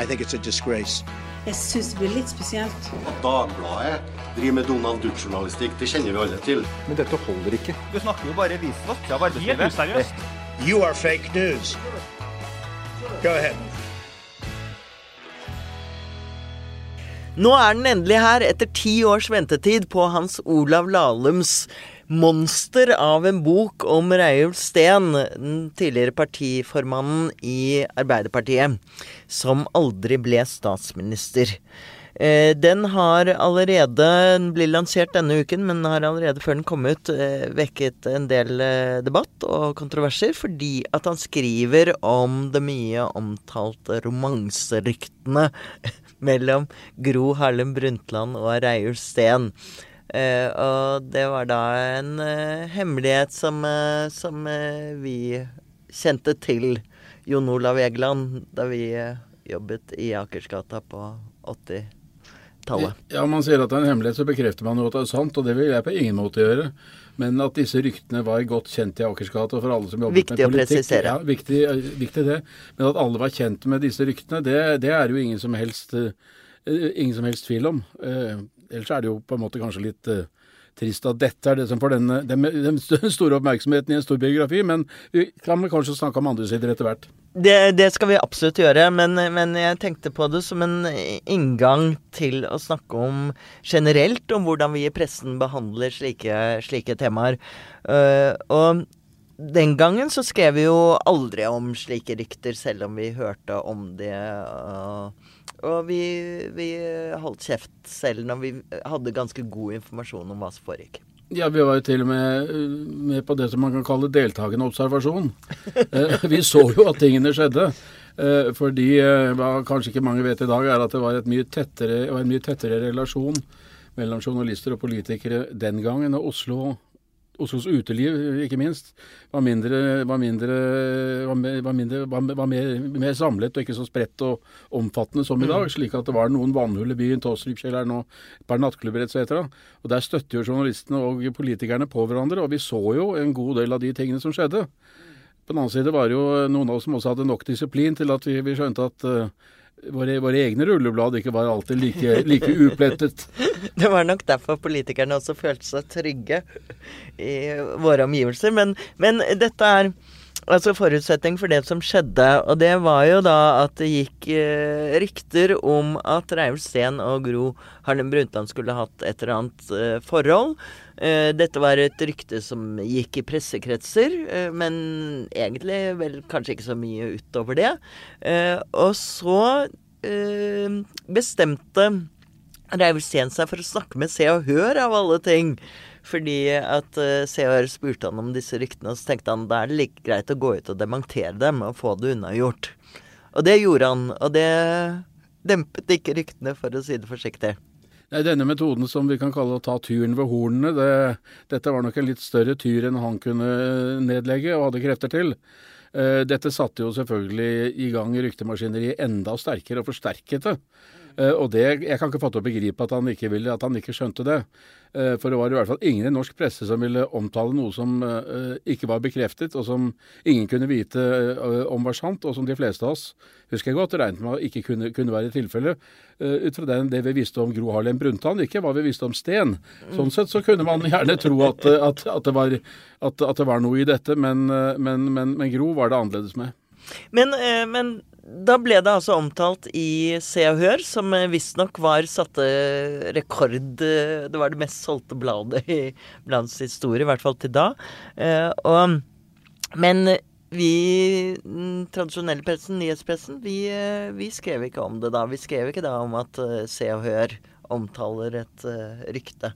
Jeg syns det blir litt spesielt. At Dagbladet driver med Donald Duck-journalistikk, det kjenner vi alle til. Men dette holder ikke. Du snakker jo bare visvask av arbeidslivet. Helt useriøst. You are fake news. Go ahead. Nå er den endelig her, etter ti års ventetid på Hans Olav Lahlums monster av en bok om Reiulf Steen, den tidligere partiformannen i Arbeiderpartiet, som aldri ble statsminister. Eh, den har allerede Den blir lansert denne uken, men har allerede før den kom ut eh, vekket en del eh, debatt og kontroverser, fordi at han skriver om det mye omtalte romanseryktene mellom Gro Harlem Brundtland og Reiulf Steen. Eh, og det var da en uh, hemmelighet som, uh, som vi kjente til, Jon Olav Egeland, da vi jobbet i Akersgata på 80-tallet. Ja, man sier at det er en hemmelighet, så bekrefter man jo at det er sant, og det vil jeg på ingen måte gjøre. Men at disse ryktene var godt kjent i Akersgata for alle som jobbet Viktig med å presisere. Ja, viktig, viktig det. Men at alle var kjent med disse ryktene, det, det er jo ingen som helst, ingen som helst tvil om. Ellers er det jo på en måte kanskje litt uh, trist at dette er det som får denne, den, den store oppmerksomheten i en stor biografi, men vi kan vel kanskje snakke om andre sider etter hvert. Det, det skal vi absolutt gjøre, men, men jeg tenkte på det som en inngang til å snakke om generelt om hvordan vi i pressen behandler slike, slike temaer. Uh, og den gangen så skrev vi jo aldri om slike rykter, selv om vi hørte om det. og og vi, vi holdt kjeft selv når vi hadde ganske god informasjon om hva som foregikk. Ja, vi var jo til og med uh, med på det som man kan kalle deltakende observasjon. Eh, vi så jo at tingene skjedde. Eh, fordi eh, hva kanskje ikke mange vet i dag, er at det var et mye tettere, var en mye tettere relasjon mellom journalister og politikere den gangen. Og Oslo, Oslos uteliv, ikke minst, var mindre, var mindre, var mindre, var, mer, mer samlet og ikke så spredt og omfattende som i dag. Slik at det var noen vannhull i byen, Tåstrupkjelleren og et par nattklubber etc. Og der støtter jo journalistene og politikerne på hverandre, og vi så jo en god del av de tingene som skjedde. På den annen side var det jo noen av oss som også hadde nok disiplin til at vi, vi skjønte at uh, våre, våre, egne rulleblad ikke var alltid like, like uplettet. Det var nok derfor politikerne også følte seg trygge i våre omgivelser. Men, men dette er altså forutsetning for det som skjedde. Og det var jo da at det gikk eh, rykter om at Reiulf Steen og Gro Harlem Brundtland skulle hatt et eller annet eh, forhold. Eh, dette var et rykte som gikk i pressekretser, eh, men egentlig vel kanskje ikke så mye utover det. Eh, og så eh, bestemte Reiulf Steen seg for å snakke med Se og Hør, av alle ting. Fordi at uh, Se og Hør spurte han om disse ryktene, og så tenkte han da er det like greit å gå ut og dementere dem og få det unnagjort. Og det gjorde han, og det dempet ikke ryktene, for å si det forsiktig. Nei, Denne metoden som vi kan kalle å ta tyren ved hornene, det, dette var nok en litt større tyr enn han kunne nedlegge og hadde krefter til. Uh, dette satte jo selvfølgelig i gang ryktemaskineriet enda sterkere og forsterket det. Uh, og det, Jeg kan ikke fatte og begripe at han ikke ville, at han ikke skjønte det. Uh, for det var i hvert fall ingen i norsk presse som ville omtale noe som ikke var bekreftet, og som ingen kunne vite om var sant, og som de fleste av oss husker jeg godt, regnet med ikke kunne, kunne være tilfellet. ut fra den, det vi visste om Gro Harlem Brundtland, ikke hva vi visste om Sten. Sånn sett så kunne man gjerne tro at, at, at, det, var, at det, var, noe i dette, men, men, men, men Gro var det annerledes med. Men, men da ble det altså omtalt i Se og Hør, som visstnok var satte rekord Det var det mest solgte bladet i bladets historie, i hvert fall til da. Og, men vi, den tradisjonelle pressen, nyhetspressen, vi, vi, skrev ikke om det da. Vi skrev ikke da om at Se og Hør omtaler et rykte.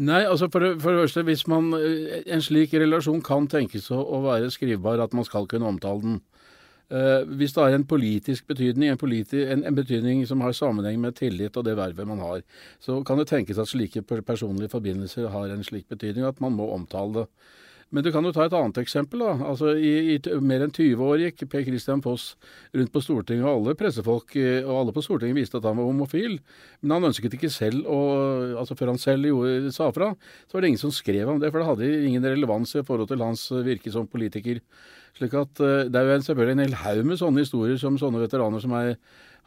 Nei, altså for, for det første, hvis man En slik relasjon kan tenkes å, å være skrivbar, at man skal kunne omtale den. Uh, hvis det har en politisk betydning, en, politi en, en, betydning som har sammenheng med tillit og det vervet man har, så kan det tenkes at slike personlige forbindelser har en slik betydning at man må omtale det. Men du kan jo ta et annet eksempel. da. Altså, I, i mer enn 20 år gikk Per Christian Foss rundt på Stortinget, og alle pressefolk og alle på Stortinget visste at han var homofil. Men han ønsket ikke selv å altså Før han selv gjorde, sa fra, så var det ingen som skrev om det, for det hadde ingen relevans i forhold til hans virke som politiker. Slik at uh, Det er jo selvfølgelig en hel haug med sånne historier som sånne veteraner som er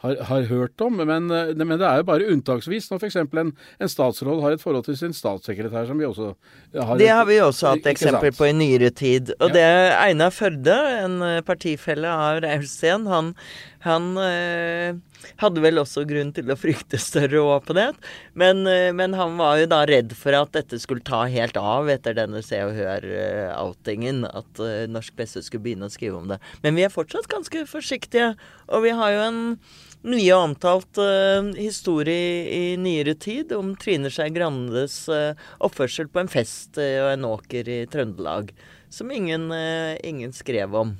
har, har, hørt om, men, eh, men, det er jo bare unntaksvis når f.eks. En, en statsråd har et forhold til sin statssekretær, som vi også har Det har vi også hatt eksempel på i nyere tid. Og ja. det er Einar Førde, en eh, partifelle av Reulsten, han, han øh, hadde vel også grunn til å frykte større åpenhet, men, men, han var jo da redd for at dette skulle ta helt av etter denne Se og Hør-outingen. At norsk presse skulle begynne å skrive om det. Men vi er fortsatt ganske forsiktige, og vi har jo en mye omtalt uh, historie i nyere tid om Trine Skei Grandes uh, oppførsel på en fest uh, og en åker i Trøndelag, som ingen, ingen skrev om.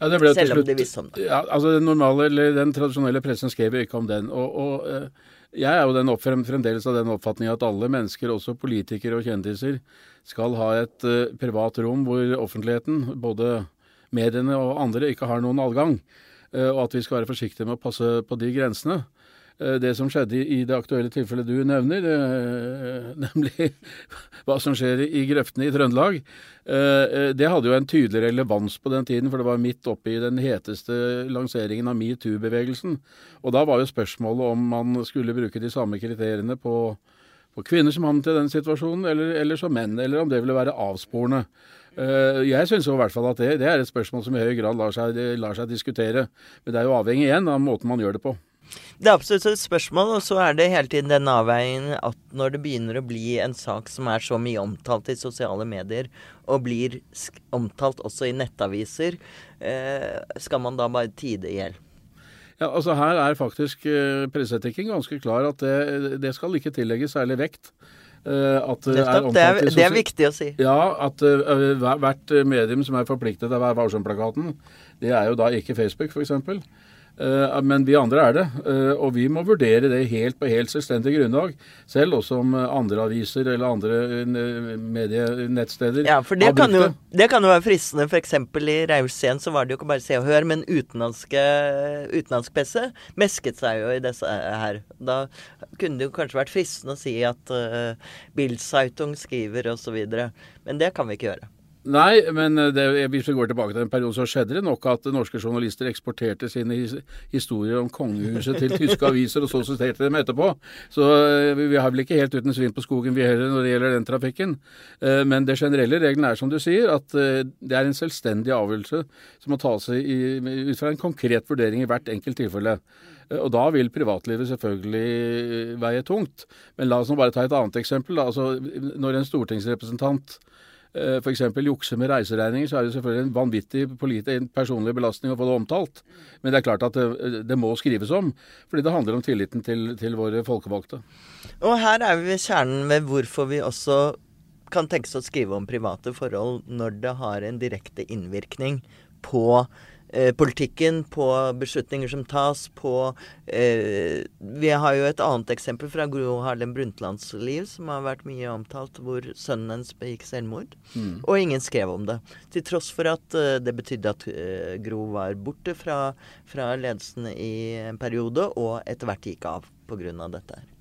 Ja, Selv om de visste om det. Ja, altså Den normale, eller den tradisjonelle pressen skrev jo ikke om den. og, og jeg er jo den opp, fremdeles av den oppfatning at alle mennesker, også politikere og kjendiser, skal ha et privat rom hvor offentligheten, både mediene og andre, ikke har noen adgang. Eh, og at vi skal være forsiktige med å passe på de grensene. Eh, det som skjedde i det aktuelle tilfellet du nevner, eh, nemlig hva som skjer i grøftene i Trøndelag, det hadde jo en tydelig relevans på den tiden, for det var midt oppe i den heteste lanseringen av metoo-bevegelsen. Og da var jo spørsmålet om man skulle bruke de samme kriteriene på, på kvinner som havnet i den situasjonen, eller, eller som menn, eller om det ville være avsporende. Eh, jeg syns i hvert fall at det, det, er et spørsmål som i høy grad lar seg, lar seg diskutere. Men det er jo avhengig igjen av måten man gjør det på. Det er absolutt et spørsmål, og så er det hele tiden den avveien at når det begynner å bli en sak som er så mye omtalt i sosiale medier, og blir omtalt også i nettaviser, eh, skal man da bare tide i hjel? Ja, altså Her er faktisk eh, presseetikken ganske klar at det, det skal ikke tillegges særlig vekt. Uh, det, er det, er, det, er, viktig å si. Ja, at uh, hvert medium som er forpliktet av Vær varsom-plakaten, det er jo da ikke Facebook, f.eks. Eh, men vi andre er det, eh, og vi må vurdere det helt på helt selvstendig grunnlag. Selv også om eh, andre aviser eller andre medienettsteder ja, for det kan, jo, det kan jo være fristende. F.eks. i Raudscenen så var det jo ikke bare Se og Hør, men utenlandsk presse mesket seg jo i disse her. Da kunne det jo kanskje vært fristende å si at uh, Bildzeitung skriver osv. Men det kan vi ikke gjøre. Nei, men eh, det, hvis vi går tilbake til en periode, så skjedde det nok at norske journalister eksporterte sine his, historier om kongehuset til tyske aviser, og så siterte dem etterpå. Så eh, vi har vel ikke helt uten svin på skogen vi heller når det gjelder den trafikken. Eh, men det generelle regelen er som du sier, at det er en selvstendig avgjørelse som må tas ut fra en konkret vurdering i hvert enkelt tilfelle. Og da vil privatlivet selvfølgelig veie tungt. Men la oss nå bare ta et annet eksempel. Altså, når en stortingsrepresentant f.eks. jukse med reiseregninger, så er det selvfølgelig en vanvittig en personlig belastning å få det omtalt. Men det er klart at det, det må skrives om, fordi det handler om tilliten til, til våre folkevalgte. Og her er vi ved kjernen med hvorfor vi også kan tenkes å skrive om private forhold når det har en direkte innvirkning på eh, politikken, på beslutninger som tas, på eh, Vi har jo et annet eksempel fra Gro Harlem Brundtlands liv, som har vært mye omtalt, hvor sønnen hennes begikk selvmord. Mm. Og ingen skrev om det. Til tross for at eh, det betydde at eh, Gro var borte fra, fra ledelsen i en periode, og etter hvert gikk av pga. dette her.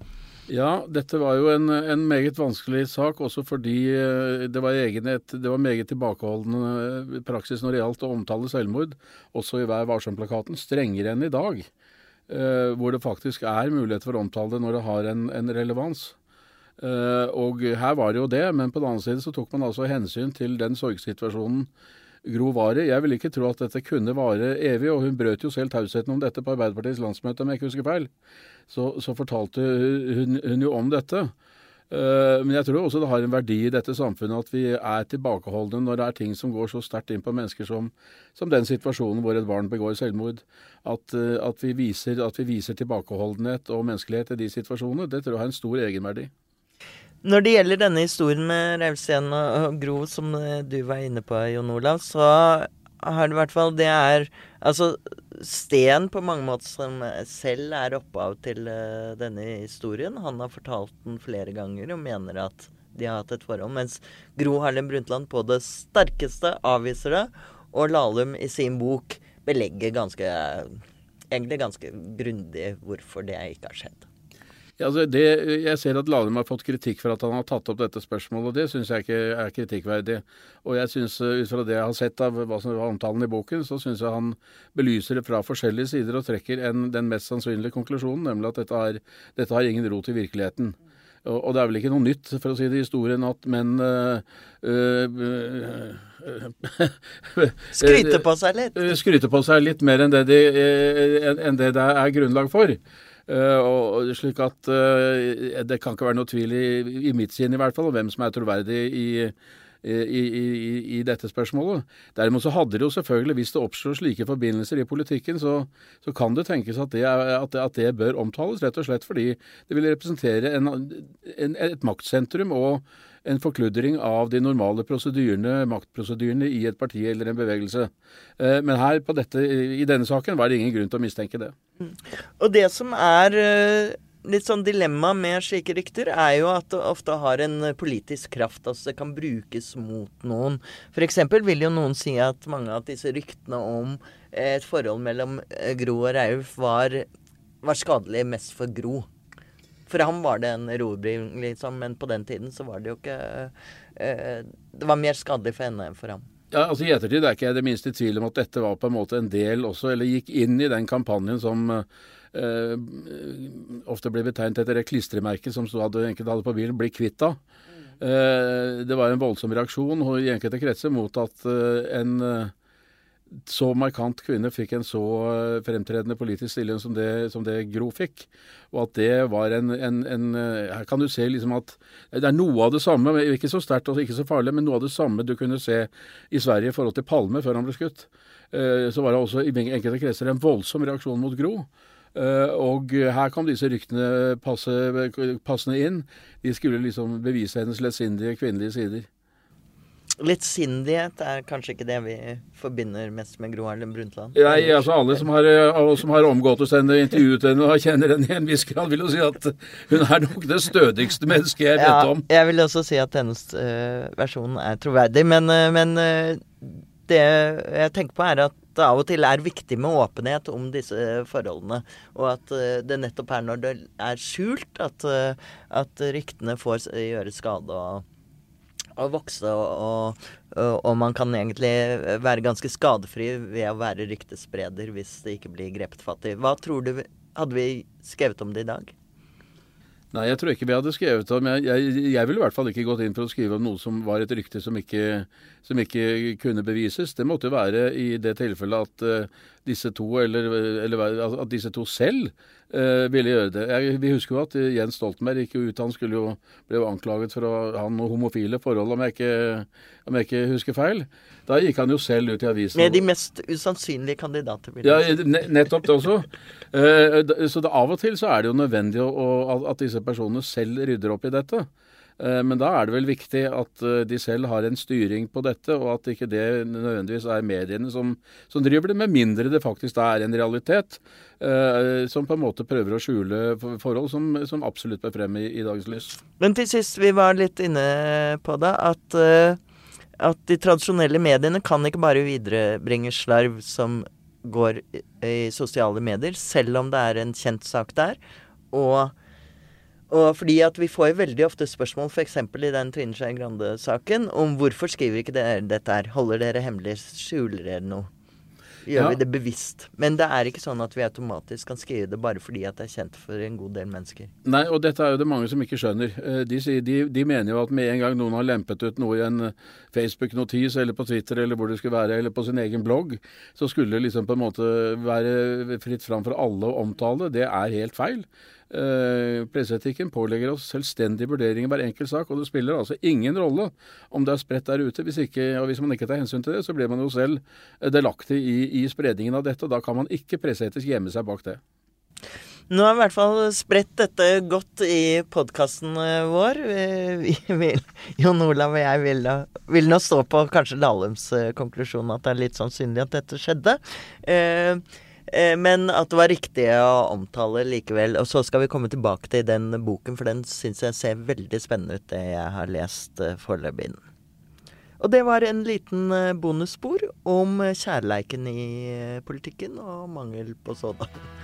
Ja, dette var jo en, en, meget vanskelig sak, også fordi eh, det var, egenhet, det var meget tilbakeholdende eh, praksis når det gjaldt å omtale selvmord, også i Vær varsom-plakaten, strengere enn i dag. Eh, hvor det faktisk er mulighet for å omtale det når det har en, en relevans. Eh, og her var det jo det, men på den annen side så tok man altså hensyn til den sorgsituasjonen Gro vare. Jeg vil ikke tro at dette kunne vare evig, og hun brøt jo selv tausheten om dette på Arbeiderpartiets landsmøte, om jeg ikke husker feil så, så fortalte hun, hun, jo om dette. Uh, men jeg tror også det har en verdi i dette samfunnet at vi er tilbakeholdne når det er ting som går så sterkt inn på mennesker som, som den situasjonen hvor et barn begår selvmord. At, uh, at, vi viser, at, vi viser, tilbakeholdenhet og menneskelighet i de situasjonene, det tror jeg har en stor egenverdi. Når det gjelder denne historien med Rausten og Gro, som du var inne på, Jon Olav, så har det i hvert fall Det er Altså, Sten på mange måter som selv er opphav til uh, denne historien. Han har fortalt den flere ganger og mener at de har hatt et forhold. Mens Gro Harlem Brundtland på det sterkeste avviser det. Og Lahlum i sin bok belegger ganske Egentlig ganske grundig hvorfor det ikke har skjedd. Altså det, jeg ser at Lahlum har fått kritikk for at han har tatt opp dette spørsmålet, og det syns jeg ikke er kritikkverdig. Og jeg synes, ut fra det jeg har sett av hva som var omtalen i boken, så syns jeg han belyser det fra forskjellige sider og trekker en, den mest sannsynlige konklusjonen, nemlig at dette, er, dette har ingen rot i virkeligheten. Og, det er vel ikke noe nytt, for å si det i historien, at menn øh, øh, Skryte på seg litt? Skryter på seg litt mer enn det, de, enn det det er grunnlag for. Uh, og slik at uh, Det kan ikke være noe tvil i, i, mitt sinn i hvert fall om hvem som er troverdig i, i, i, dette spørsmålet. Derimot så hadde det jo selvfølgelig, hvis det oppstår slike forbindelser i politikken, så, så kan det tenkes at det, er, at, at det, bør omtales, rett og slett fordi det vil representere en, en, et maktsentrum og en forkludring av de normale prosedyrene, maktprosedyrene i et parti eller en bevegelse. Uh, men her på dette, i denne saken var det ingen grunn til å mistenke det. Og det som er uh, litt sånn dilemma med slike rykter, er jo at det ofte har en politisk kraft. Altså det kan brukes mot noen. F.eks. vil jo noen si at mange av disse ryktene om et forhold mellom eh, Gro og Rauf var, var skadelig mest for Gro. For ham var det en robring, liksom, men på den tiden så var det jo ikke uh, Det var mer skadelig for henne enn for ham. Ja, altså I ettertid er ikke jeg det minste i tvil om at dette var på en måte en del også, eller gikk inn i den kampanjen som eh, ofte ble betegnet etter det klistremerket som hadde, enkelte hadde på bilen, 'bli kvitt av'. Eh, det var en voldsom reaksjon i enkelte kretser mot at eh, en eh, så markant kvinne fikk en så eh, fremtredende politisk stilling som det, som det Gro fikk. Og at det var en, en, en, eh, Her kan du se liksom at det er noe av det samme, ikke så sterkt og ikke så farlig, men noe av det samme du kunne se i Sverige i forhold til Palme før han ble skutt. Eh, så var det også i enkelte kretser en voldsom reaksjon mot Gro. Og her kom disse ryktene passe, passende inn. De skulle liksom bevise hennes lettsindige kvinnelige sider. Lettsindighet er kanskje ikke det vi forbinder mest med Gro Harlem Brundtland? Nei, altså alle som har, som har omgått oss henne, intervjuet henne og kjenner henne i en viss grad, vil jo si at hun er nok det stødigste mennesket jeg vet ja, om. Jeg vil også si at hennes uh, versjon er troverdig, men, uh, men uh, det jeg tenker på er at det av og til er viktig med åpenhet om disse forholdene. Og at det nettopp er når det er skjult at, at ryktene får gjøre skade. og å vokse, og, og, og, man kan egentlig være ganske skadefri ved å være ryktespreder hvis det ikke blir grepet fatt i. Hva tror du Hadde vi skrevet om det i dag? Nei, jeg tror ikke vi hadde skrevet om jeg, jeg, jeg ville i hvert fall ikke gått inn for å skrive om noe som var et rykte som ikke, som ikke kunne bevises. Det måtte jo være i det tilfellet at uh, disse to, eller, eller, at disse to selv uh, ville gjøre det. Jeg, vi husker jo at Jens Stoltenberg gikk jo ut. Han skulle jo, ble jo anklaget for å ha noen homofile forhold, om jeg, ikke, om jeg ikke husker feil. Da gikk han jo selv ut i avisen. Med de mest usannsynlige kandidater. Ja, nettopp det også. Uh, så det, av og til så er det jo nødvendig å, å, at disse personene selv rydder opp i dette. Uh, men da er det vel viktig at uh, de selv har en styring på dette, og at ikke det nødvendigvis er mediene som, som driver det, med mindre det faktisk da er en realitet som på en måte prøver å skjule forhold som, som absolutt bør frem i, i dagens lys. Men til sist, vi var litt inne på det, at at de tradisjonelle mediene kan ikke bare viderebringe slarv som går i sosiale medier, selv om det er en kjent sak der. Og, og fordi at vi får veldig ofte spørsmål, f.eks. i den Trine Skei Grande-saken, om hvorfor skriver ikke dere dette her? Holder dere hemmelig? Skjuler dere noe? gjør ja. vi det bevisst. Men det er ikke sånn at vi automatisk kan skrive det bare fordi at det er kjent for en god del mennesker. Nei, og dette er jo det mange som ikke skjønner. De, de, de, de mener jo at med en gang noen har lempet ut noe i en eh, Facebook-notis eller på Twitter eller hvor det skulle være, eller på sin egen blogg, så skulle det liksom på en måte være fritt fram for alle å omtale. Det er helt feil. Eh, presseetikken pålegger oss selvstendig vurdering i hver enkelt sak, og det spiller altså ingen rolle om det er spredt der ute. Hvis, ikke, og hvis man ikke tar hensyn til det, så blir man jo selv eh, delaktig i, i spredningen av dette, og da kan man ikke presseetisk gjemme seg bak det. Nå har vi i hvert fall spredt dette godt i podkasten eh, vår. Vi vil, Jon Olav og jeg vil, vil nå stå på kanskje Lahlums konklusjon at det er litt sannsynlig at dette skjedde. Eh, men at det var riktig å omtale likevel. Og så skal vi komme tilbake til den boken, for den syns jeg ser veldig spennende ut, det jeg har lest uh, foreløpig. Og det var en liten uh, bonusspor om kjærleiken i politikken og mangel på sådan.